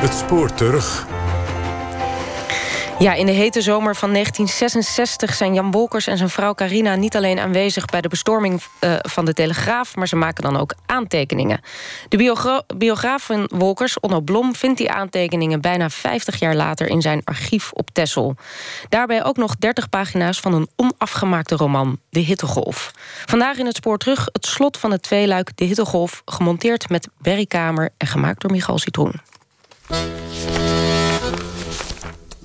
Het spoor terug. Ja, in de hete zomer van 1966 zijn Jan Wolkers en zijn vrouw Carina niet alleen aanwezig bij de bestorming uh, van de Telegraaf, maar ze maken dan ook aantekeningen. De biogra biograaf van Wolkers, Onno Blom, vindt die aantekeningen bijna 50 jaar later in zijn archief op Tessel. Daarbij ook nog 30 pagina's van een onafgemaakte roman, De Hittegolf. Vandaag in het spoor terug het slot van het tweeluik De Hittegolf, gemonteerd met Berry Kamer en gemaakt door Michal Citroen.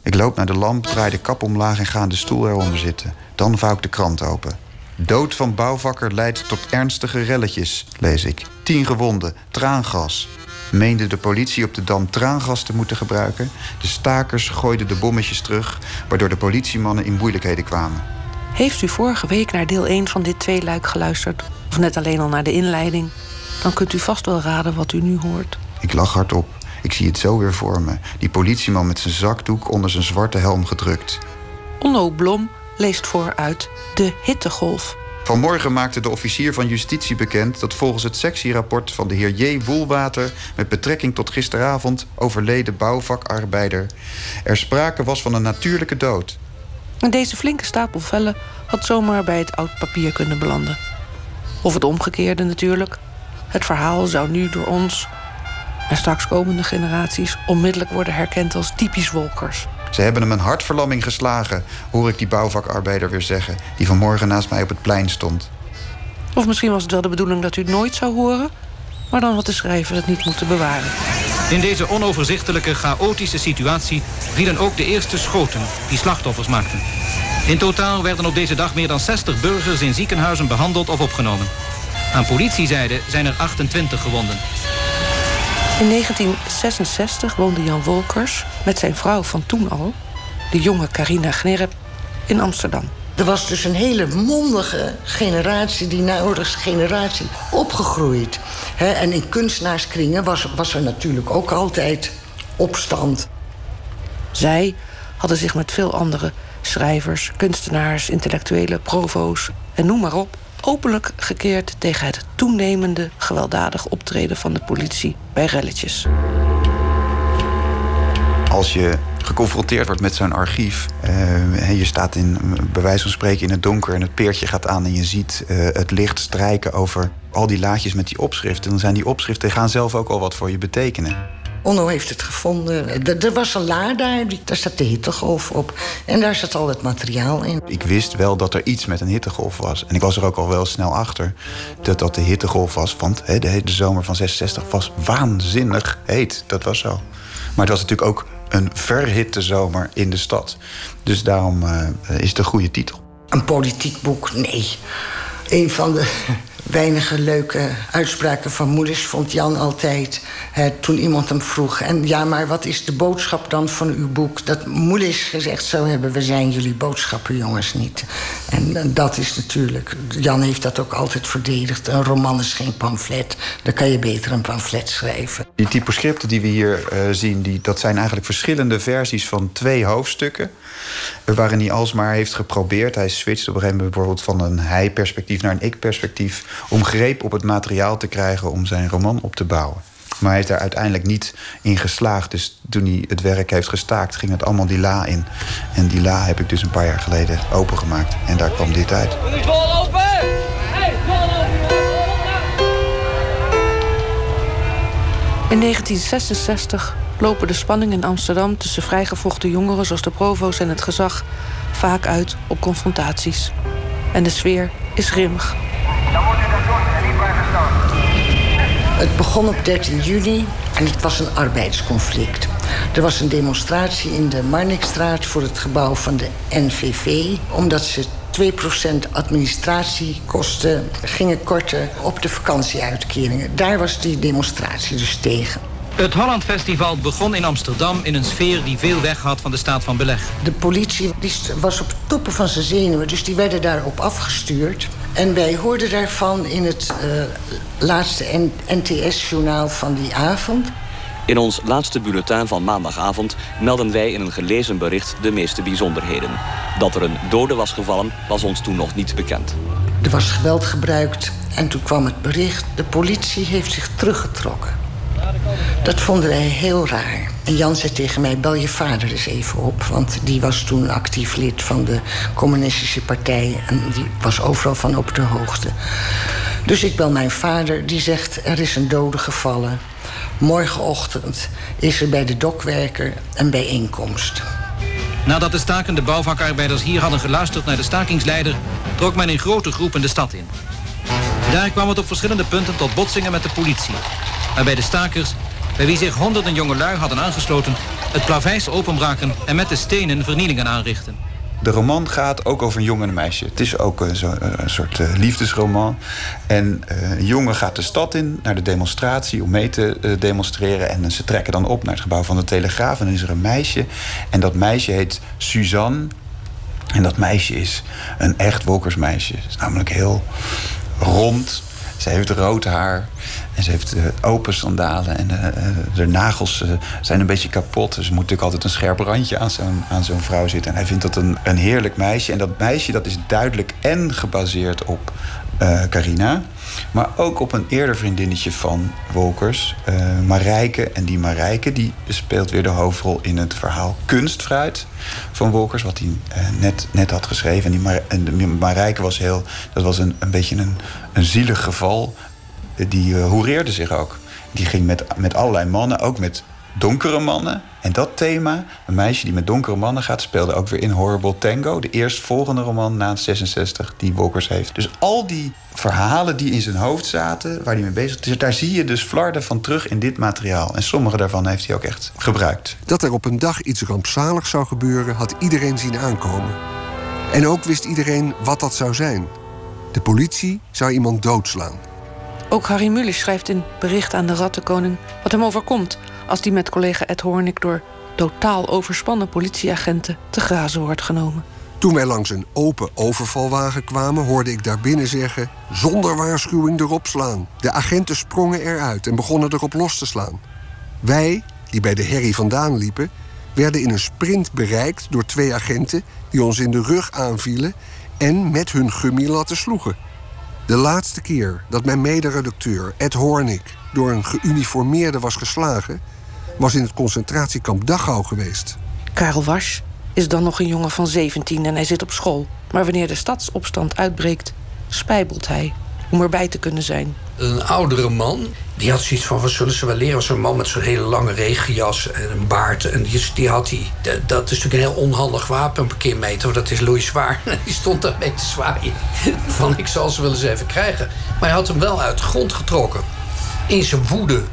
Ik loop naar de lamp, draai de kap omlaag en ga aan de stoel eronder zitten. Dan vouw ik de krant open. Dood van bouwvakker leidt tot ernstige relletjes, lees ik. Tien gewonden, traangas. Meende de politie op de dam traangas te moeten gebruiken? De stakers gooiden de bommetjes terug, waardoor de politiemannen in moeilijkheden kwamen. Heeft u vorige week naar deel 1 van dit tweeluik geluisterd? Of net alleen al naar de inleiding? Dan kunt u vast wel raden wat u nu hoort. Ik lach hardop. Ik zie het zo weer voor me. Die politieman met zijn zakdoek onder zijn zwarte helm gedrukt. Onno Blom leest vooruit De Hittegolf. Vanmorgen maakte de officier van justitie bekend dat volgens het sectierapport van de heer J. Woelwater met betrekking tot gisteravond overleden bouwvakarbeider er sprake was van een natuurlijke dood. Deze flinke stapel vellen had zomaar bij het oud papier kunnen belanden. Of het omgekeerde natuurlijk. Het verhaal zou nu door ons en straks komende generaties onmiddellijk worden herkend als typisch wolkers. Ze hebben hem een hartverlamming geslagen, hoor ik die bouwvakarbeider weer zeggen, die vanmorgen naast mij op het plein stond. Of misschien was het wel de bedoeling dat u het nooit zou horen, maar dan had de schrijver het niet moeten bewaren. In deze onoverzichtelijke, chaotische situatie vielen ook de eerste schoten die slachtoffers maakten. In totaal werden op deze dag meer dan 60 burgers in ziekenhuizen behandeld of opgenomen. Aan politiezijde zijn er 28 gewonden. In 1966 woonde Jan Wolkers met zijn vrouw van toen al, de jonge Carina Gnerp, in Amsterdam. Er was dus een hele mondige generatie, die nauwelijks generatie, opgegroeid. en in kunstenaarskringen was, was er natuurlijk ook altijd opstand. Zij hadden zich met veel andere schrijvers, kunstenaars, intellectuelen, provo's en noem maar op openlijk gekeerd tegen het toenemende gewelddadig optreden van de politie bij relletjes. Als je geconfronteerd wordt met zo'n archief. Uh, je staat in, bij wijze van spreken in het donker en het peertje gaat aan en je ziet uh, het licht strijken over al die laadjes met die opschriften. Dan zijn die opschriften gaan zelf ook al wat voor je betekenen. Onno heeft het gevonden. Er was een la daar, daar staat de hittegolf op. En daar zat al het materiaal in. Ik wist wel dat er iets met een hittegolf was. En ik was er ook al wel snel achter dat dat de hittegolf was. Want he, de zomer van 66 was waanzinnig heet. Dat was zo. Maar het was natuurlijk ook een verhitte zomer in de stad. Dus daarom uh, is het een goede titel. Een politiek boek? Nee. Een van de weinige leuke uitspraken van moeders vond Jan altijd. Hè, toen iemand hem vroeg: En ja, maar wat is de boodschap dan van uw boek? Dat moeders gezegd zou hebben: We zijn jullie boodschapper, jongens niet. En, dat is natuurlijk. Jan heeft dat ook altijd verdedigd. Een roman is geen pamflet. Dan kan je beter een pamflet schrijven. Die typoscripten die we hier uh, zien, die, dat zijn eigenlijk verschillende versies van twee hoofdstukken. Waarin hij alsmaar heeft geprobeerd. Hij switcht op een gegeven moment van een hij-perspectief naar een ik-perspectief om greep op het materiaal te krijgen om zijn roman op te bouwen. Maar hij is daar uiteindelijk niet in geslaagd. Dus toen hij het werk heeft gestaakt, ging het allemaal die la in. En die la heb ik dus een paar jaar geleden opengemaakt. En daar kwam dit uit. In 1966 lopen de spanningen in Amsterdam tussen vrijgevochten jongeren zoals de provo's en het gezag vaak uit op confrontaties. En de sfeer is grimmig. Het begon op 13 juni en het was een arbeidsconflict. Er was een demonstratie in de Marnixstraat voor het gebouw van de NVV... omdat ze 2% administratiekosten gingen korten op de vakantieuitkeringen. Daar was die demonstratie dus tegen. Het Holland Festival begon in Amsterdam in een sfeer die veel weg had van de staat van beleg. De politie die was op toppen van zijn zenuwen, dus die werden daarop afgestuurd. En wij hoorden daarvan in het uh, laatste NTS-journaal van die avond. In ons laatste bulletin van maandagavond melden wij in een gelezen bericht de meeste bijzonderheden. Dat er een dode was gevallen, was ons toen nog niet bekend. Er was geweld gebruikt en toen kwam het bericht: de politie heeft zich teruggetrokken. Dat vonden wij heel raar. En Jan zei tegen mij: bel je vader eens even op. Want die was toen actief lid van de Communistische Partij. En die was overal van op de hoogte. Dus ik bel mijn vader, die zegt: er is een dode gevallen. Morgenochtend is er bij de dokwerker een bijeenkomst. Nadat de stakende bouwvakarbeiders hier hadden geluisterd naar de stakingsleider... trok men in grote groepen de stad in. Daar kwam het op verschillende punten tot botsingen met de politie. Waarbij de stakers, bij wie zich honderden jongelui hadden aangesloten... het plavijs openbraken en met de stenen vernielingen aanrichten. De roman gaat ook over een jongen en een meisje. Het is ook een, zo, een soort uh, liefdesroman. En een jongen gaat de stad in naar de demonstratie om mee te demonstreren. En ze trekken dan op naar het gebouw van de Telegraaf. En dan is er een meisje. En dat meisje heet Suzanne. En dat meisje is een echt wolkersmeisje. Het is namelijk heel rond. Ze heeft rood haar. En ze heeft uh, open sandalen. En uh, de nagels zijn een beetje kapot. Dus er moet natuurlijk altijd een scherp randje aan zo'n, aan zo'n vrouw zitten. En hij vindt dat een, een heerlijk meisje. En dat meisje dat is duidelijk en gebaseerd op Carina. Maar ook op een eerder vriendinnetje van Wolkers, Marijke. En die Marijke die speelt weer de hoofdrol in het verhaal Kunstfruit van Wolkers. Wat hij net, net had geschreven. En, die Mar en Marijke was heel... Dat was een, een beetje een, een zielig geval die uh, hoereerde zich ook. Die ging met, met allerlei mannen, ook met donkere mannen. En dat thema, een meisje die met donkere mannen gaat... speelde ook weer in Horrible Tango. De eerstvolgende roman na 66 die Wolkers heeft. Dus al die verhalen die in zijn hoofd zaten, waar hij mee bezig was... daar zie je dus flarden van terug in dit materiaal. En sommige daarvan heeft hij ook echt gebruikt. Dat er op een dag iets rampzaligs zou gebeuren... had iedereen zien aankomen. En ook wist iedereen wat dat zou zijn. De politie zou iemand doodslaan. Ook Harry Mulisch schrijft in Bericht aan de Rattenkoning wat hem overkomt als die met collega Ed Hornik door totaal overspannen politieagenten te grazen wordt genomen. Toen wij langs een open overvalwagen kwamen, hoorde ik daarbinnen zeggen: zonder waarschuwing erop slaan. De agenten sprongen eruit en begonnen erop los te slaan. Wij, die bij de herrie vandaan liepen, werden in een sprint bereikt door twee agenten die ons in de rug aanvielen en met hun gummilatten sloegen. De laatste keer dat mijn mederedacteur Ed Hornik door een geuniformeerde was geslagen, was in het concentratiekamp Dachau geweest. Karel Wasch is dan nog een jongen van 17 en hij zit op school. Maar wanneer de stadsopstand uitbreekt, spijbelt hij om erbij te kunnen zijn. Een oudere man, die had zoiets van: wat zullen ze wel leren? Een man met zo'n hele lange regenjas en een baard. En die, die had hij. Dat is natuurlijk een heel onhandig wapen, een parkeermeter. Dat is Louis Zwaar. Die stond daarmee te zwaaien. Van ik zal ze wel eens even krijgen. Maar hij had hem wel uit de grond getrokken. In zijn woede.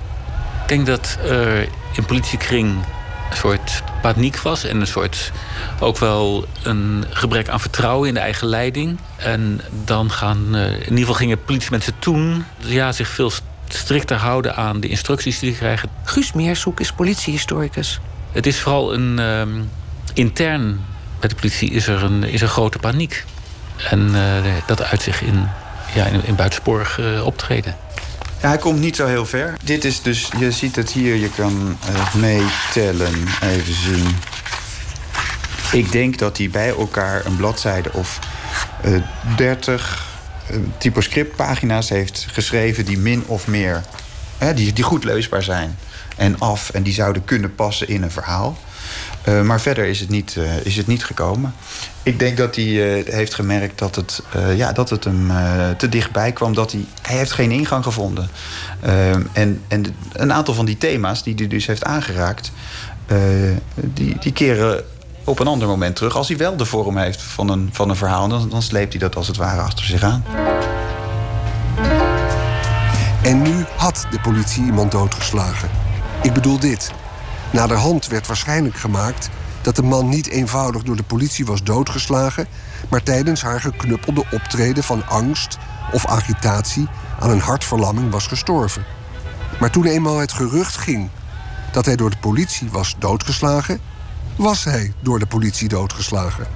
Ik denk dat er in politiekring een soort paniek was en een soort ook wel een gebrek aan vertrouwen in de eigen leiding. En dan gaan, in ieder geval gingen politiemensen toen ja, zich veel strikter houden aan de instructies die ze krijgen. Guus Meershoek is politiehistoricus. Het is vooral een um, intern bij de politie is er een, is er grote paniek. En uh, dat uit zich in, ja, in, in buitensporig uh, optreden. Hij komt niet zo heel ver. Dit is dus, je ziet het hier, je kan uh, meetellen, even zien. Ik denk dat hij bij elkaar een bladzijde of uh, 30 uh, typoscriptpagina's heeft geschreven die min of meer, hè, die, die goed leesbaar zijn en af en die zouden kunnen passen in een verhaal. Uh, maar verder is het, niet, uh, is het niet gekomen. Ik denk dat hij uh, heeft gemerkt dat het, ja, dat het hem te dichtbij kwam. Dat hij, hij heeft geen ingang gevonden. en, en een aantal van die thema's die hij dus heeft aangeraakt... die, die keren op een ander moment terug. Als hij wel de vorm heeft van een, van een verhaal... Dan, dan sleept hij dat als het ware achter zich aan. En nu had de politie iemand doodgeslagen. Ik bedoel dit... Naderhand werd waarschijnlijk gemaakt dat de man niet eenvoudig door de politie was doodgeslagen, maar tijdens haar geknuppelde optreden van angst of agitatie aan een hartverlamming was gestorven. Maar toen eenmaal het gerucht ging dat hij door de politie was doodgeslagen, was hij door de politie doodgeslagen.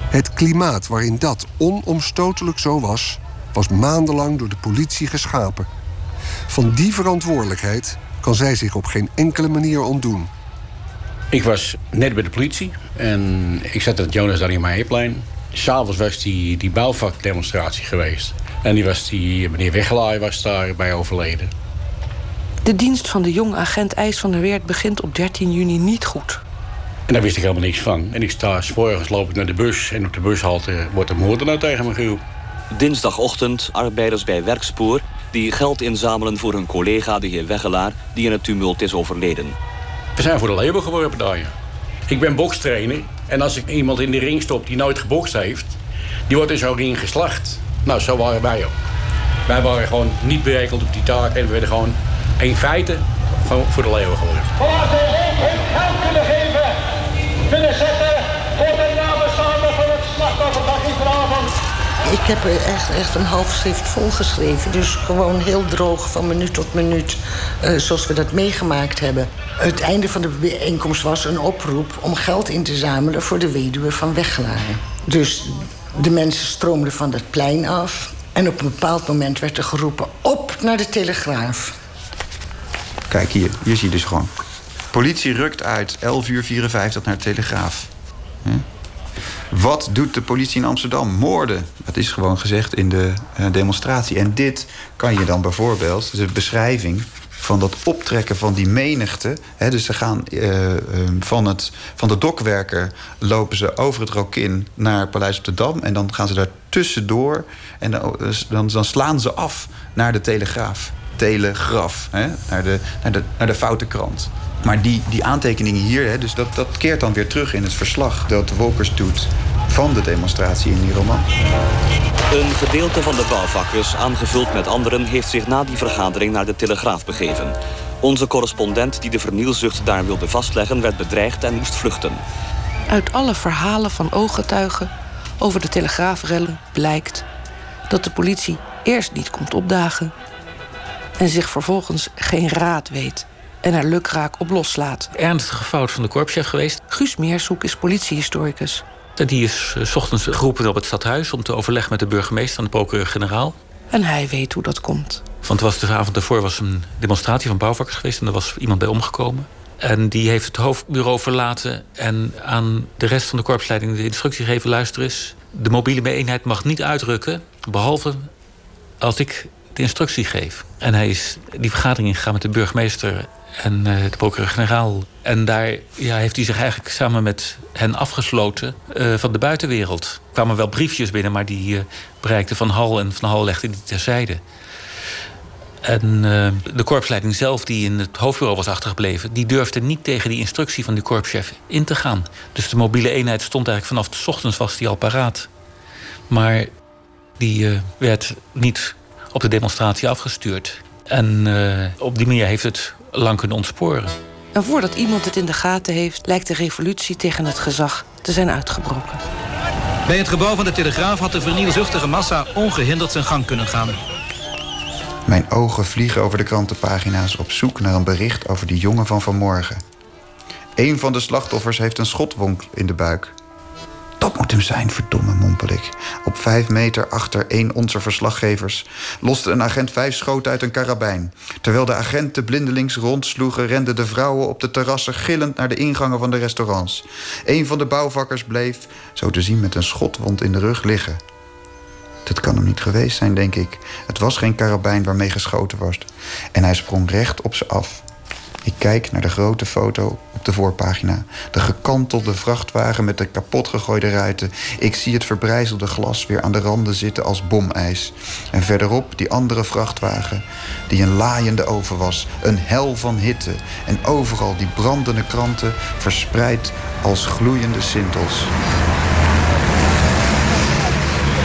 Het klimaat waarin dat onomstotelijk zo was, was maandenlang door de politie geschapen. Van die verantwoordelijkheid kan zij zich op geen enkele manier ontdoen. Ik was net bij de politie en ik zat in het Jonas Daniel S'avonds was die, die bouwvakdemonstratie geweest. En die was die, meneer Weggelaar was daarbij overleden. De dienst van de jonge agent IJs van der Weert begint op 13 juni niet goed. En daar wist ik helemaal niks van. En ik sta s morgens loop ik naar de bus en op de bushalte wordt de moordenaar tegen me geroepen. Dinsdagochtend arbeiders bij Werkspoor die geld inzamelen voor hun collega, de heer Weggelaar, die in het tumult is overleden. We zijn voor de label geworpen daar. Ik ben bokstrainer en als ik iemand in de ring stop die nooit gebokst heeft, die wordt in zo'n ring geslacht. Nou, zo waren wij ook. Wij waren gewoon niet berekend op die taak en we werden gewoon in feite gewoon voor de leeuwen geworpen. Ik heb echt, echt een half schrift volgeschreven. Dus gewoon heel droog van minuut tot minuut. eh, zoals we dat meegemaakt hebben. Het einde van de bijeenkomst was een oproep om geld in te zamelen voor de weduwe van Weggelaar. Dus de mensen stroomden van het plein af. En op een bepaald moment werd er geroepen: op naar de telegraaf. Kijk hier, hier zie je dus gewoon. Politie rukt uit, 11 uur 54 naar Telegraaf. Wat doet de politie in Amsterdam? Moorden. Dat is gewoon gezegd in de eh, demonstratie. En dit kan je dan bijvoorbeeld, de beschrijving van dat optrekken van die menigte. Hè, dus ze gaan eh, eh, van, het, van de dokwerker lopen ze over het Rokin naar Paleis op de Dam. En dan gaan ze daar tussendoor en dan, dan, dan slaan ze af naar de Telegraaf. Telegraaf, hè, naar, de, naar, de, naar de foute krant. Maar die, die aantekeningen hier, hè, dus dat, dat keert dan weer terug in het verslag dat Wolkers doet van de demonstratie in die roman. Een gedeelte van de bouwvakkers, aangevuld met anderen, heeft zich na die vergadering naar de Telegraaf begeven. Onze correspondent die de vernielzucht daar wilde vastleggen, werd bedreigd en moest vluchten. Uit alle verhalen van ooggetuigen over de telegraafrellen blijkt dat de politie eerst niet komt opdagen en zich vervolgens geen raad weet en er lukraak op loslaat. Ernstige fout van de korpschef geweest. Guus Meershoek is politiehistoricus. Die is eh, 's ochtends geroepen op het stadhuis om te overleggen met de burgemeester en de procureur-generaal. En hij weet hoe dat komt. Want was de avond daarvoor was een demonstratie van bouwvakkers geweest en er was iemand bij omgekomen. En die heeft het hoofdbureau verlaten en aan de rest van de korpsleiding de instructie gegeven: luister eens, de mobiele eenheid mag niet uitrukken, behalve als ik de instructie geef. En hij is die vergadering ingegaan met de burgemeester en eh, de procureur-generaal. En daar ja, heeft hij zich eigenlijk samen met hen afgesloten eh, van de buitenwereld. Er kwamen wel briefjes binnen, maar die eh, bereikten Van Hal en Van Hal legde die terzijde. En de korpsleiding zelf, die in het hoofdbureau was achtergebleven... die durfde niet tegen die instructie van de korpschef in te gaan. Dus de mobiele eenheid stond eigenlijk vanaf de ochtends was die al paraat. Maar die werd niet op de demonstratie afgestuurd. En op die manier heeft het lang kunnen ontsporen. En voordat iemand het in de gaten heeft, lijkt de revolutie tegen het gezag te zijn uitgebroken. Bij het gebouw van de Telegraaf had de vernielzuchtige massa ongehinderd zijn gang kunnen gaan. Mijn ogen vliegen over de krantenpagina's op zoek naar een bericht over die jongen van vanmorgen. Een van de slachtoffers heeft een schotwond in de buik. Dat moet hem zijn, verdomme, mompel ik. Op vijf meter achter een onze verslaggevers loste een agent vijf schoten uit een karabijn. Terwijl de agenten blindelings rondsloegen, renden de vrouwen op de terrassen gillend naar de ingangen van de restaurants. Een van de bouwvakkers bleef, zo te zien met een schotwond in de rug, liggen. Dat kan hem niet geweest zijn, denk ik. Het was geen karabijn waarmee geschoten was. En hij sprong recht op ze af. Ik kijk naar de grote foto op de voorpagina. De gekantelde vrachtwagen met de kapotgegooide ruiten. Ik zie het verbrijzelde glas weer aan de randen zitten als bomijs. En verderop die andere vrachtwagen, die een laaiende oven was. Een hel van hitte. En overal die brandende kranten verspreid als gloeiende sintels.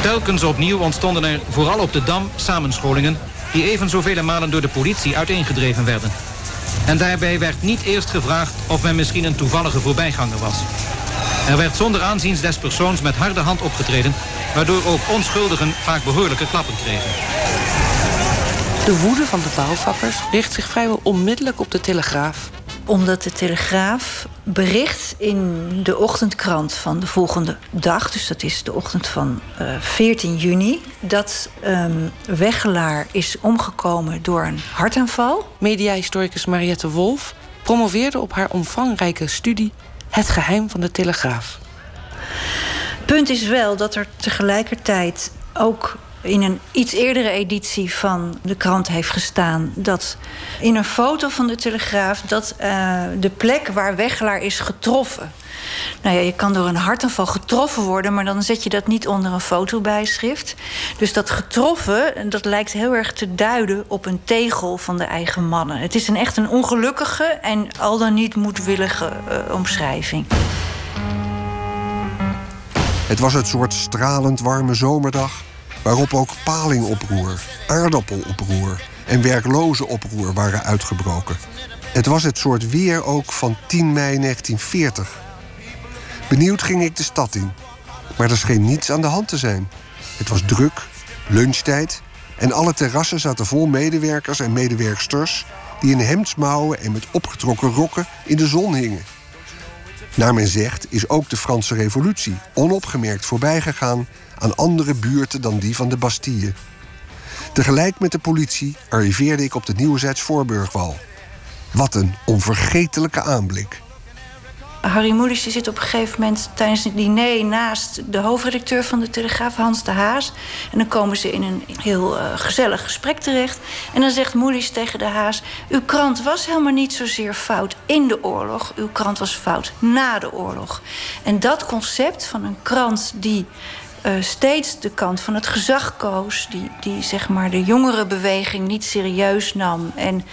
Telkens opnieuw ontstonden er, vooral op de Dam, samenscholingen... die even zoveel malen door de politie uiteengedreven werden. En daarbij werd niet eerst gevraagd of men misschien een toevallige voorbijganger was. Er werd zonder aanziens des persoons met harde hand opgetreden... waardoor ook onschuldigen vaak behoorlijke klappen kregen. De woede van de bouwvakkers richt zich vrijwel onmiddellijk op de Telegraaf. Omdat de Telegraaf bericht in de ochtendkrant van de volgende dag... dus dat is de ochtend van eh 14 juni... dat ehm Weggelaar is omgekomen door een hartaanval. Mediahistoricus Mariette Wolf promoveerde op haar omvangrijke studie Het geheim van de Telegraaf. Punt is wel dat er tegelijkertijd ook in een iets eerdere editie van de krant heeft gestaan... dat in een foto van de Telegraaf... dat uh, de plek waar Wegelaar is getroffen... Nou ja, je kan door een hartaanval getroffen worden... maar dan zet je dat niet onder een fotobijschrift. Dus dat getroffen, dat lijkt heel erg te duiden... op een tegel van de eigen mannen. Het is een echt een ongelukkige en al dan niet moedwillige uh, omschrijving. Het was het soort stralend warme zomerdag... waarop ook palingoproer, aardappeloproer en werkloze-oproer waren uitgebroken. Het was het soort weer ook van 10 mei 1940. Benieuwd ging ik de stad in. Maar er scheen niets aan de hand te zijn. Het was druk, lunchtijd... en alle terrassen zaten vol medewerkers en medewerksters... die in hemdsmouwen en met opgetrokken rokken in de zon hingen. Naar men zegt is ook de Franse revolutie onopgemerkt voorbijgegaan... aan andere buurten dan die van de Bastille. Tegelijk met de politie arriveerde ik op de Nieuwezijds Voorburgwal. Wat een onvergetelijke aanblik. Harry Moelis zit op een gegeven moment tijdens het diner naast de hoofdredacteur van de Telegraaf, Hans de Haas. En dan komen ze in een heel uh, gezellig gesprek terecht. En dan zegt Moelis tegen de Haas: Uw krant was helemaal niet zozeer fout in de oorlog, uw krant was fout na de oorlog. En dat concept van een krant die uh, steeds de kant van het gezag koos, die, die zeg maar de jongere beweging niet serieus nam. En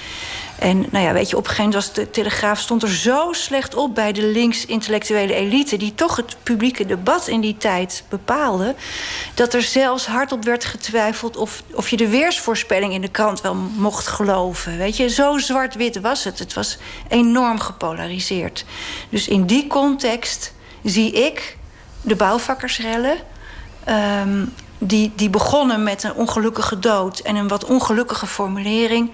en nou ja, weet je, op een gegeven moment was de Telegraaf stond er zo slecht op bij de links-intellectuele elite, die toch het publieke debat in die tijd bepaalde, dat er zelfs hardop werd getwijfeld of, of je de weersvoorspelling in de krant wel mocht geloven. Weet je, zo zwart-wit was het. Het was enorm gepolariseerd. Dus in die context zie ik de bouwvakkersrellen. Um, die, die begonnen met een ongelukkige dood en een wat ongelukkige formulering.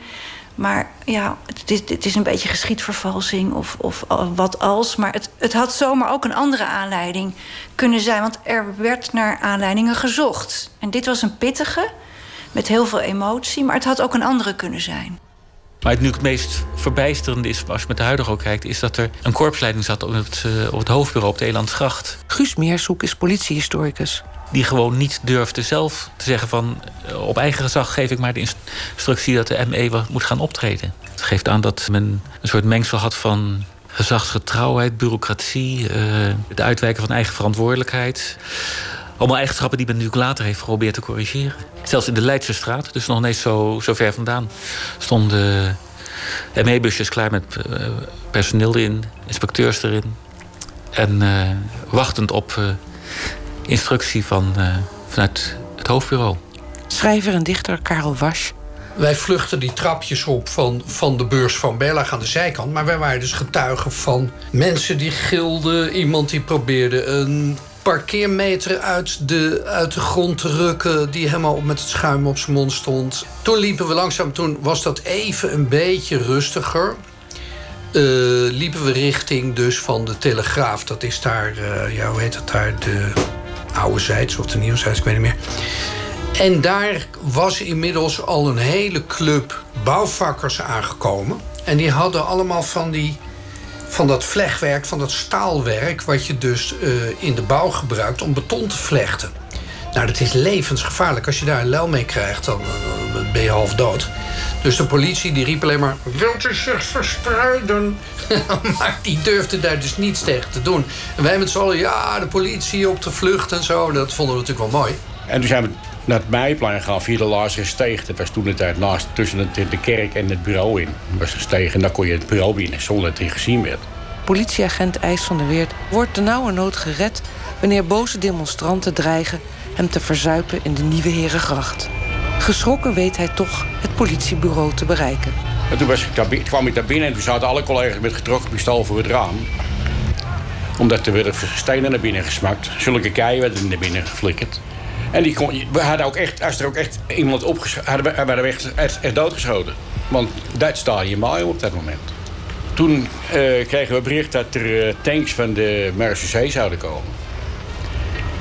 Maar ja, het is, het is een beetje geschiedvervalsing of, of wat als. Maar het, het had zomaar ook een andere aanleiding kunnen zijn. Want er werd naar aanleidingen gezocht. En dit was een pittige, met heel veel emotie. Maar het had ook een andere kunnen zijn. Maar het nu het meest verbijsterende is, als je met de huidige ook kijkt... is dat er een korpsleiding zat op het, uh, op het hoofdbureau op de Elandsgracht. Guus Meersoek is politiehistoricus die gewoon niet durfde zelf te zeggen van... Eh, op eigen gezag geef ik maar de instructie dat de ME moet gaan optreden. Het geeft aan dat men een soort mengsel had van gezagsgetrouwheid, bureaucratie... Uh, het uitwijken van eigen verantwoordelijkheid. Allemaal eigenschappen die men natuurlijk later heeft geprobeerd te corrigeren. Zelfs in de Leidse straat, dus nog niet zo, ver vandaan... stonden ME-busjes klaar met uh, personeel erin, inspecteurs erin... en wachtend op instructie van, uh, vanuit het hoofdbureau. Schrijver en dichter Karel Wasch. Wij vluchten die trapjes op van, van de beurs van Berlage aan de zijkant. Maar wij waren dus getuigen van mensen die gilden. Iemand die probeerde een parkeermeter uit de, uit de grond te rukken... die helemaal met het schuim op zijn mond stond. Toen liepen we langzaam, toen was dat even een beetje rustiger... Uh, liepen we richting dus van de Telegraaf. Dat is daar, uh, ja, hoe heet het daar, de oude zijds of de nieuwe zijds, ik weet niet meer. En daar was inmiddels al een hele club bouwvakkers aangekomen. En die hadden allemaal van, die, van dat vlechtwerk, van dat staalwerk... wat je dus uh, in de bouw gebruikt om beton te vlechten. Nou, dat is levensgevaarlijk. Als je daar een lel mee krijgt, dan uh, ben je half dood. Dus de politie die riep alleen maar... Wilt u zich verspreiden? maar die durfde daar dus niets tegen te doen. En wij met z'n allen, ja, de politie op de vlucht en zo. Dat vonden we natuurlijk wel mooi. En toen zijn we naar het Meiplein gegaan via de Laatste Steeg. Dat was toen de tijd naast tussen de, kerk en het bureau in. Dat was een steeg en dan kon je het bureau binnen zonder dat hij gezien werd. Politieagent IJs van der Weert wordt de nauwe nood gered... wanneer boze demonstranten dreigen hem te verzuipen in de Nieuwe Herengracht. Geschrokken weet hij toch het politiebureau te bereiken. En toen was ik kwam ik daar binnen en toen zaten alle collega's met getrokken pistool voor het raam. Omdat er werden stenen naar binnen gesmakt. Zulke keien werden naar binnen geflikkerd. En die kon, we hadden ook echt, als er ook echt iemand opgeschoten... werden we echt, echt, doodgeschoten. Want dat sta je op dat moment. Toen uh, kregen we bericht dat er uh, tanks van de Marseillais zouden komen.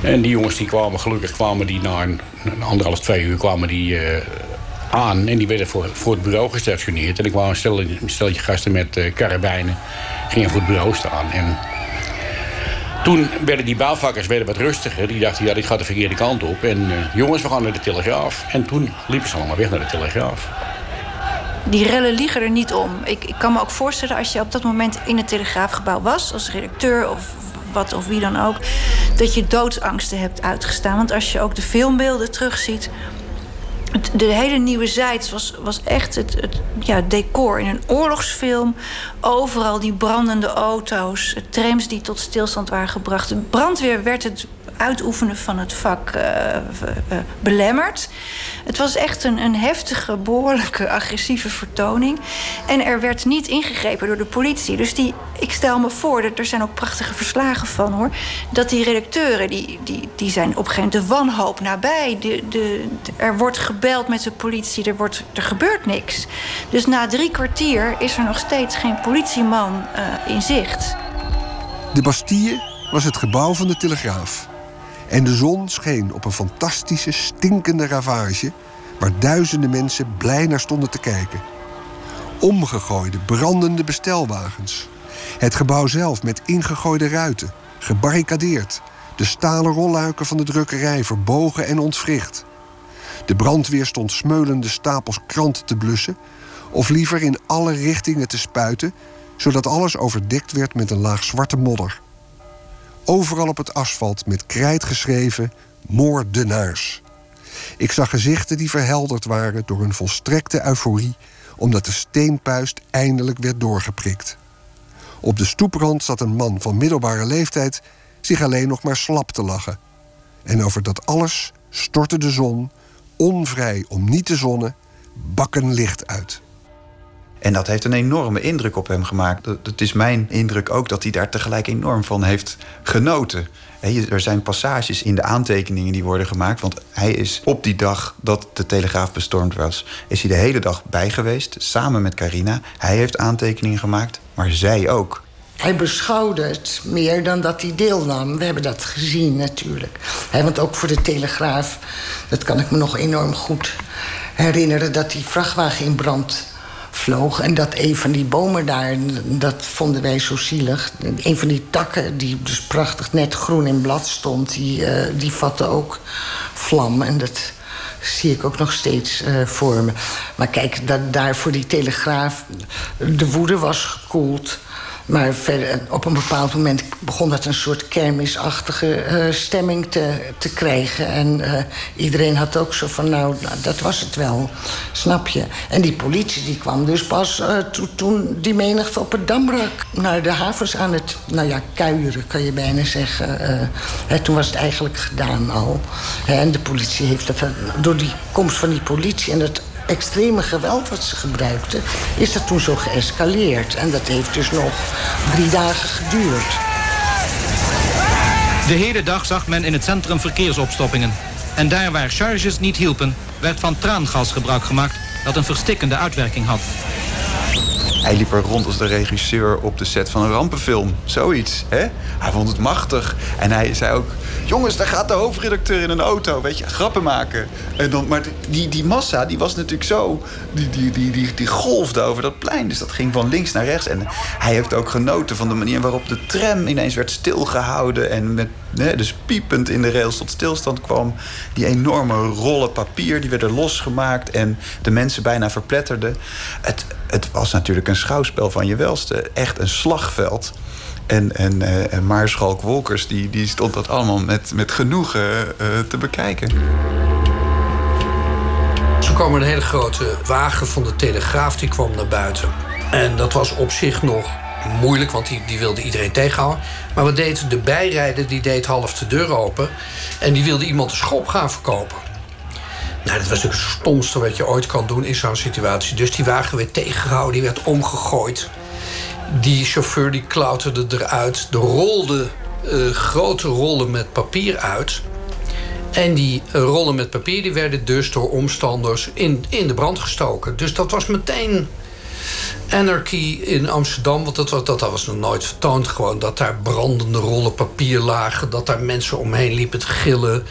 En die jongens die kwamen, gelukkig kwamen die na een, een anderhalf, twee uur kwamen die, uh, aan. En die werden voor, voor het bureau gestationeerd. En ik kwam een, stel, een stelletje gasten met uh, karabijnen. Gingen voor het bureau staan. En Toen werden die bouwvakkers werden wat rustiger. Die dachten, ja, dit gaat de verkeerde kant op. En uh, jongens, we gaan naar de Telegraaf. En toen liepen ze allemaal weg naar de Telegraaf. Die rellen liegen er niet om. Ik, ik kan me ook voorstellen als je op dat moment in het Telegraafgebouw was... als redacteur of wat of wie dan ook... dat je doodsangsten hebt uitgestaan. Want als je ook de filmbeelden terugziet de hele nieuwe zijds was, was echt het, het ja, decor in een oorlogsfilm. Overal die brandende auto's, trams die tot stilstand waren gebracht. De brandweer werd het uitoefenen van het vak uh, belemmerd. Het was echt een, een heftige, behoorlijke agressieve vertoning. En er werd niet ingegrepen door de politie. Dus die, ik stel me voor, dat er zijn ook prachtige verslagen van hoor. Dat die redacteuren, die, die, die zijn op een gegeven moment de wanhoop nabij. De, de, er wordt gebeld met de politie, er, wordt, er gebeurt niks. Dus na drie kwartier is er nog steeds geen politieman in zicht. De Bastille was het gebouw van de Telegraaf. En de zon scheen op een fantastische, stinkende ravage... waar duizenden mensen blij naar stonden te kijken. Omgegooide, brandende bestelwagens. Het gebouw zelf met ingegooide ruiten, gebarricadeerd... de stalen rolluiken van de drukkerij verbogen en ontwricht. De brandweer stond smeulende stapels kranten te blussen... of liever in alle richtingen te spuiten... zodat alles overdekt werd met een laag zwarte modder. Overal op het asfalt met krijt geschreven: moordenaars. Ik zag gezichten die verhelderd waren door een volstrekte euforie, omdat de steenpuist eindelijk werd doorgeprikt. Op de stoeprand zat een man van middelbare leeftijd zich alleen nog maar slap te lachen. En over dat alles stortte de zon, onvrij om niet te zonnen, bakken licht uit. En dat heeft een enorme indruk op hem gemaakt. Het is mijn indruk ook dat hij daar tegelijk enorm van heeft genoten. Er zijn passages in de aantekeningen die worden gemaakt. Want hij is op die dag dat de Telegraaf bestormd was... is hij de hele dag bij geweest, samen met Carina. Hij heeft aantekeningen gemaakt, maar zij ook. Hij beschouwde het meer dan dat hij deelnam. We hebben dat gezien natuurlijk. want ook voor de Telegraaf, dat kan ik me nog enorm goed herinneren... dat die vrachtwagen in brand vloog. En dat een van die bomen daar, dat vonden wij zo zielig. Een van die takken, die dus prachtig net groen in blad stond... die, uh, die vatte ook vlam. En dat zie ik ook nog steeds uh, voor me. Maar kijk, dat, daar voor die telegraaf... de woede was gekoeld... Maar verder, op een bepaald moment begon dat een soort kermisachtige uh, stemming te, te krijgen. En uh, iedereen had ook zo van, nou, nou, dat was het wel. Snap je? En die politie die kwam dus pas to, toen die menigte op het Damrak... naar de havens aan het, nou ja, kuieren, kan je bijna zeggen. Hè, toen was het eigenlijk gedaan al. en de politie heeft dat... door die komst van die politie en het extreme geweld wat ze gebruikten, is dat toen zo geëscaleerd. En dat heeft dus nog drie dagen geduurd. De hele dag zag men in het centrum verkeersopstoppingen. En daar waar charges niet hielpen, werd van traangas gebruik gemaakt dat een verstikkende uitwerking had. Hij liep er rond als de regisseur op de set van een rampenfilm. Zoiets, hè? Hij vond het machtig. En hij zei ook... Jongens, daar gaat de hoofdredacteur in een auto. Weet je, grappen maken. En dan, maar die, die massa, die was natuurlijk zo... Die, die, die, die, die golfde over dat plein. Dus dat ging van links naar rechts. En hij heeft ook genoten van de manier waarop de tram ineens werd stilgehouden. En met dus piepend in de rails tot stilstand kwam. Die enorme rollen papier, die werden losgemaakt en de mensen bijna verpletterden. Het, het was natuurlijk een schouwspel van je welste. Echt een slagveld. En, en, uh, en Maarschalk Wolkers die, die stond dat allemaal met, met genoegen uh, te bekijken. Toen kwam een hele grote wagen van de Telegraaf die kwam naar buiten. En dat was op zich nog moeilijk, want die, die wilde iedereen tegenhouden. Maar wat deed de bijrijder? Die deed half de deur open. En die wilde iemand een schop gaan verkopen. Nou, dat was natuurlijk het stomste wat je ooit kan doen in zo'n situatie. Dus die wagen werd tegengehouden, die werd omgegooid. Die chauffeur die klauterde eruit. Er rolde uh, grote rollen met papier uit. En die rollen met papier die werden dus door omstanders in, in de brand gestoken. Dus dat was meteen Anarchy in Amsterdam, want dat dat, dat was nog nooit vertoond. Gewoon dat daar brandende rollen papier lagen, dat daar mensen omheen liepen te gillen.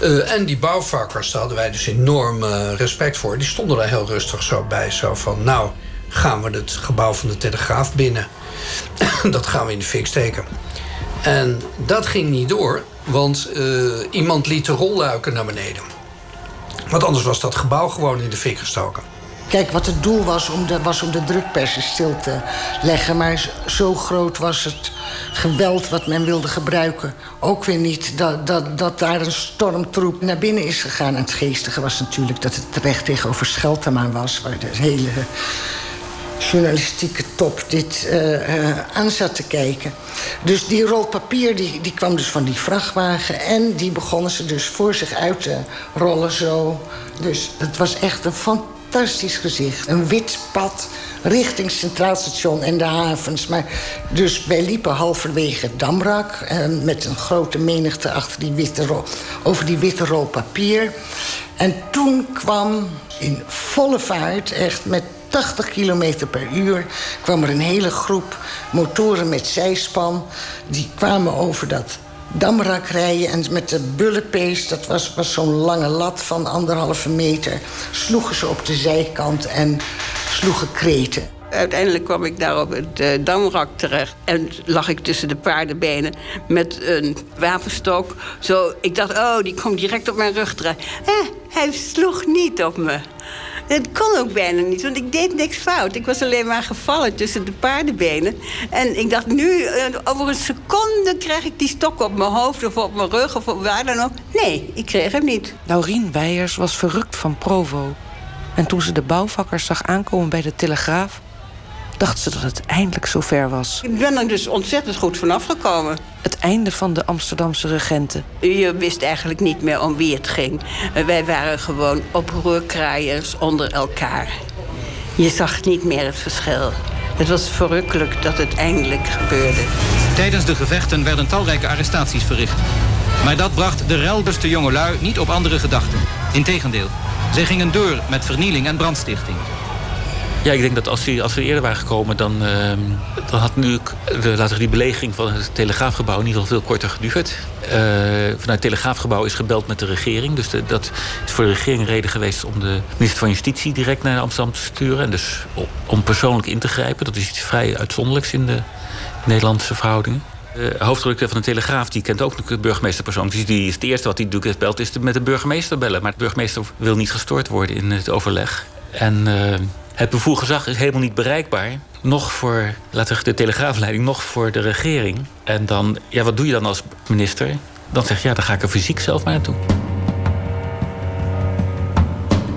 Uh, en die bouwvakkers, daar hadden wij dus enorm uh, respect voor. Die stonden daar heel rustig zo bij. Zo van, nou, gaan we het gebouw van de Telegraaf binnen. dat gaan we in de fik steken. En dat ging niet door, want uh, iemand liet de rolluiken naar beneden. Want anders was dat gebouw gewoon in de fik gestoken. Kijk, wat het doel was om de, was om de drukpersen stil te leggen. Maar zo groot was het geweld wat men wilde gebruiken. Ook weer niet dat, dat, dat daar een stormtroep naar binnen is gegaan. En het geestige was natuurlijk dat het terecht tegenover Scheltema was... waar de hele journalistieke top dit uh, uh, aan zat te kijken. Dus die rol papier die, die kwam dus van die vrachtwagen... en die begonnen ze dus voor zich uit te rollen zo. Dus het was echt een fantastisch fantastisch gezicht. Een wit pad richting Centraal Station en de havens. Maar dus wij liepen halverwege Damrak... Eh, met een grote menigte achter die witte rol, over die witte rol papier. En toen kwam in volle vaart, echt met 80 kilometer per uur... kwam er een hele groep motoren met zijspan. Die kwamen over dat damrak rijden. En met de bullenpees, dat was, was zo'n lange lat van anderhalve meter... sloegen ze op de zijkant en sloegen kreten. Uiteindelijk kwam ik daar op het uh, damrak terecht. En lag ik tussen de paardenbenen met een wapenstok. Zo, ik dacht, oh, die komt direct op mijn rug terecht. Eh, hij sloeg niet op me. Het kon ook bijna niet, want ik deed niks fout. Ik was alleen maar gevallen tussen de paardenbenen. En ik dacht, nu, eh, over een seconde krijg ik die stok op mijn hoofd... of op mijn rug of waar dan ook. Nee, ik kreeg hem niet. Laurien Weijers was verrukt van Provo. En toen ze de bouwvakkers zag aankomen bij de Telegraaf dacht ze dat het eindelijk zover was. Ik ben er dus ontzettend goed vanaf gekomen. Het einde van de Amsterdamse regenten. Je wist eigenlijk niet meer om wie het ging. Wij waren gewoon oproerkraaiers onder elkaar. Je zag niet meer het verschil. Het was verrukkelijk dat het eindelijk gebeurde. Tijdens de gevechten werden talrijke arrestaties verricht. Maar dat bracht de relbuste jongelui niet op andere gedachten. Integendeel, zij gingen door met vernieling en brandstichting. Ja, ik denk dat als, die, als we eerder waren gekomen, dan, uh, dan had nu de, laten die belegering van het Telegraafgebouw in ieder geval veel korter geduurd. Uh, vanuit het Telegraafgebouw is gebeld met de regering. Dus dat is voor de regering reden geweest om de minister van Justitie direct naar Amsterdam te sturen. En dus om persoonlijk in te grijpen. Dat is iets vrij uitzonderlijks in de Nederlandse verhoudingen. De hoofdredacteur van de Telegraaf die kent ook de burgemeester Dus die is het eerste wat hij doet, belt, is met de burgemeester bellen. Maar de burgemeester wil niet gestoord worden in het overleg. En uh, het bevoegd gezag is helemaal niet bereikbaar. Nog voor, laten we de telegraafleiding, nog voor de regering. En dan, ja, wat doe je dan als minister? Dan zeg je, ja, dan ga ik er fysiek zelf maar naartoe.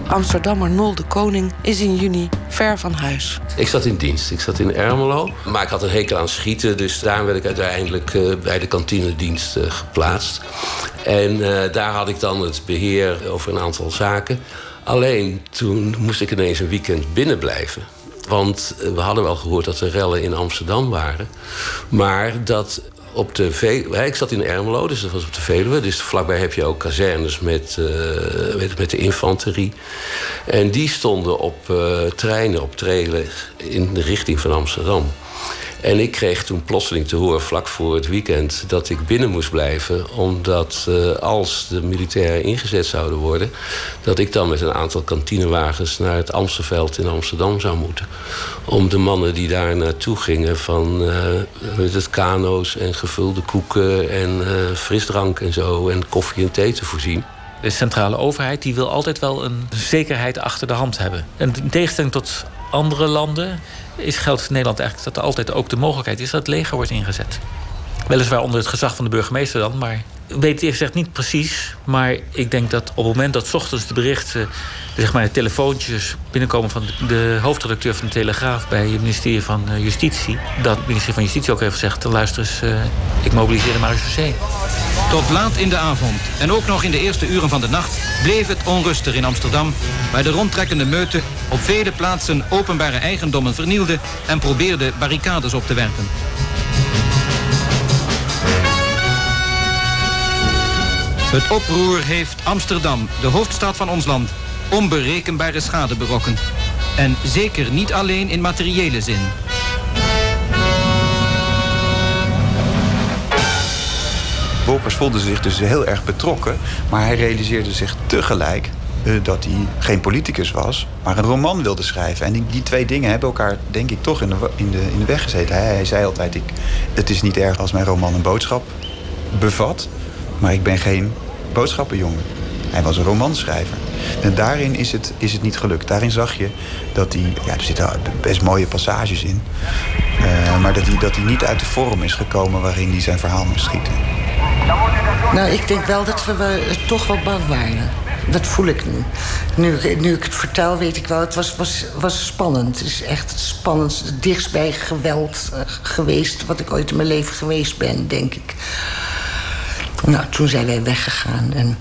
Amsterdammer Nol de Koning is in juni ver van huis. Ik zat in dienst. Ik zat in Ermelo. Maar ik had een hekel aan schieten. Dus daar werd ik uiteindelijk uh, bij de kantinedienst uh, geplaatst. En uh, daar had ik dan het beheer over een aantal zaken. Alleen toen moest ik ineens een weekend binnen blijven. Want eh, we hadden wel gehoord dat er rellen in Amsterdam waren. Maar dat op de Veluwe... Ik zat in Ermelo, dus dat was op de Veluwe. Dus vlakbij heb je ook kazernes met, met, met, de infanterie. En die stonden op uh, treinen, op trailen in de richting van Amsterdam. En ik kreeg toen plotseling te horen, vlak voor het weekend, dat ik binnen moest blijven. Omdat uh, als de militairen ingezet zouden worden, dat ik dan met een aantal kantinewagens naar het Amstelveld in Amsterdam zou moeten. Om de mannen die daar naartoe gingen van uh, het kano's en gevulde koeken en uh, frisdrank en zo en koffie en thee te voorzien. De centrale overheid die wil altijd wel een zekerheid achter de hand hebben. En in tegenstelling tot andere landen is, geldt in Nederland eigenlijk dat er altijd ook de mogelijkheid is dat het leger wordt ingezet. Weliswaar onder het gezag van de burgemeester dan, maar weet eerlijk gezegd niet precies. Maar ik denk dat op het moment dat ochtends de berichten, zeg maar, de telefoontjes binnenkomen van de, hoofdredacteur van de Telegraaf bij het ministerie van eh, Justitie, dat het ministerie van Justitie ook heeft gezegd: luister eens, uh, ik mobiliseer de Marechaussee. Tot laat in de avond en ook nog in de eerste uren van de nacht bleef het onrustig in Amsterdam, waar de rondtrekkende meute op vele plaatsen openbare eigendommen vernielde en probeerde barricades op te werpen. Het oproer heeft Amsterdam, de hoofdstad van ons land, onberekenbare schade berokkend. En zeker niet alleen in materiële zin. Wolkers voelde zich dus heel erg betrokken. Maar hij realiseerde zich tegelijk eh, dat hij geen politicus was, maar een roman wilde schrijven. En die, die twee dingen hebben elkaar, denk ik, toch in de, in de, in de weg gezeten. Hij, hij zei altijd: ik, Het is niet erg als mijn roman een boodschap bevat, maar ik ben geen boodschappenjongen. Hij was een romanschrijver. En daarin is het, is het niet gelukt. Daarin zag je dat hij... Ja, er zitten best mooie passages in. Uh, maar dat hij, dat hij niet uit de vorm is gekomen waarin hij zijn verhaal moest schieten. Nou, ik denk wel dat we toch wel bang waren. Dat voel ik nu. nu. Nu ik het vertel, weet ik wel, het was, was, was spannend. Het is echt spannend. Het dichtst bij geweld uh, geweest... wat ik ooit in mijn leven geweest ben, denk ik. Nou, toen zijn wij weggegaan. En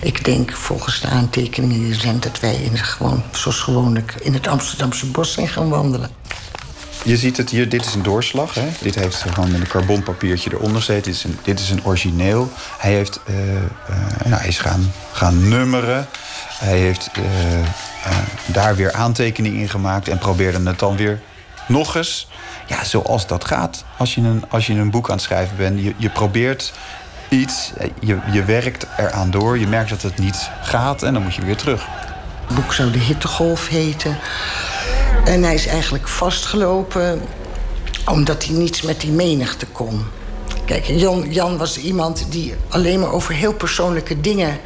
ik denk volgens de aantekeningen die er zijn... dat wij in, gewoon, zoals gewoonlijk in het Amsterdamse bos zijn gaan wandelen. Je ziet het hier, dit is een doorslag. Hè? Dit heeft gewoon een carbonpapiertje eronder gezeten. Dit is een, dit is een origineel. Hij, heeft, uh, uh, nou, hij is gaan, gaan nummeren. Hij heeft uh, daar weer aantekeningen in gemaakt... en probeerde het dan weer nog eens. Ja, zoals dat gaat als je een, als je een boek aan het schrijven bent. Je, je probeert je, je werkt eraan door. Je merkt dat het niet gaat en dan moet je weer terug. Het boek zou De Hittegolf heten. En hij is eigenlijk vastgelopen omdat hij niets met die menigte kon. Kijk, Jan, Jan was iemand die alleen maar over heel persoonlijke dingen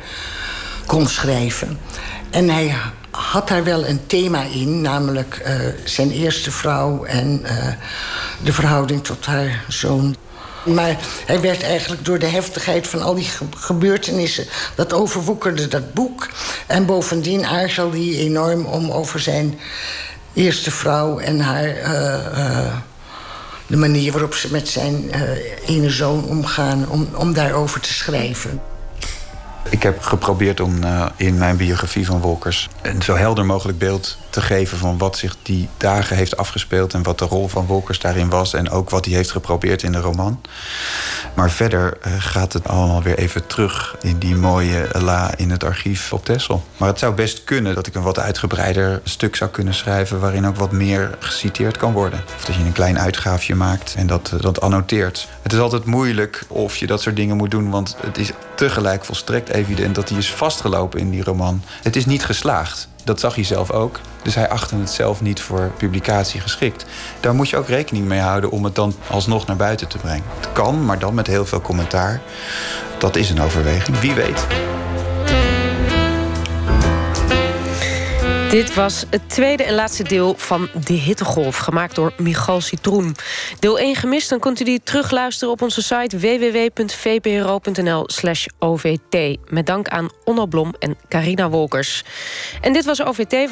kon schrijven. En hij had daar wel een thema in, namelijk uh, zijn eerste vrouw en uh, de verhouding tot haar zoon. Maar hij werd eigenlijk door de heftigheid van al die gebeurtenissen... dat overwoekerde dat boek. En bovendien aarzelde hij enorm om over zijn eerste vrouw... en haar, uh, uh, de manier waarop ze met zijn uh, ene zoon omgaan... Om, om daarover te schrijven. Ik heb geprobeerd om uh, in mijn biografie van Wolkers... een zo helder mogelijk beeld te geven van wat zich die dagen heeft afgespeeld... en wat de rol van Wolkers daarin was... en ook wat hij heeft geprobeerd in de roman. Maar verder uh, gaat het allemaal weer even terug... in die mooie la in het archief op Texel. Maar het zou best kunnen dat ik een wat uitgebreider stuk zou kunnen schrijven... waarin ook wat meer geciteerd kan worden. Of dat je een klein uitgaafje maakt en dat, dat annoteert. Het is altijd moeilijk of je dat soort dingen moet doen... want het is tegelijk volstrekt evident dat hij is vastgelopen in die roman. Het is niet geslaagd. Dat zag hij zelf ook. Dus hij achtte het zelf niet voor publicatie geschikt. Daar moet je ook rekening mee houden om het dan alsnog naar buiten te brengen. Het kan, maar dan met heel veel commentaar. Dat is een overweging. Wie weet. Dit was het tweede en laatste deel van De Hittegolf... gemaakt door Michal Citroen. Deel 1 gemist, dan kunt u die terugluisteren op onze site... www.vpro.nl OVT. Met dank aan Onno Blom en Carina Wolkers. En dit was OVT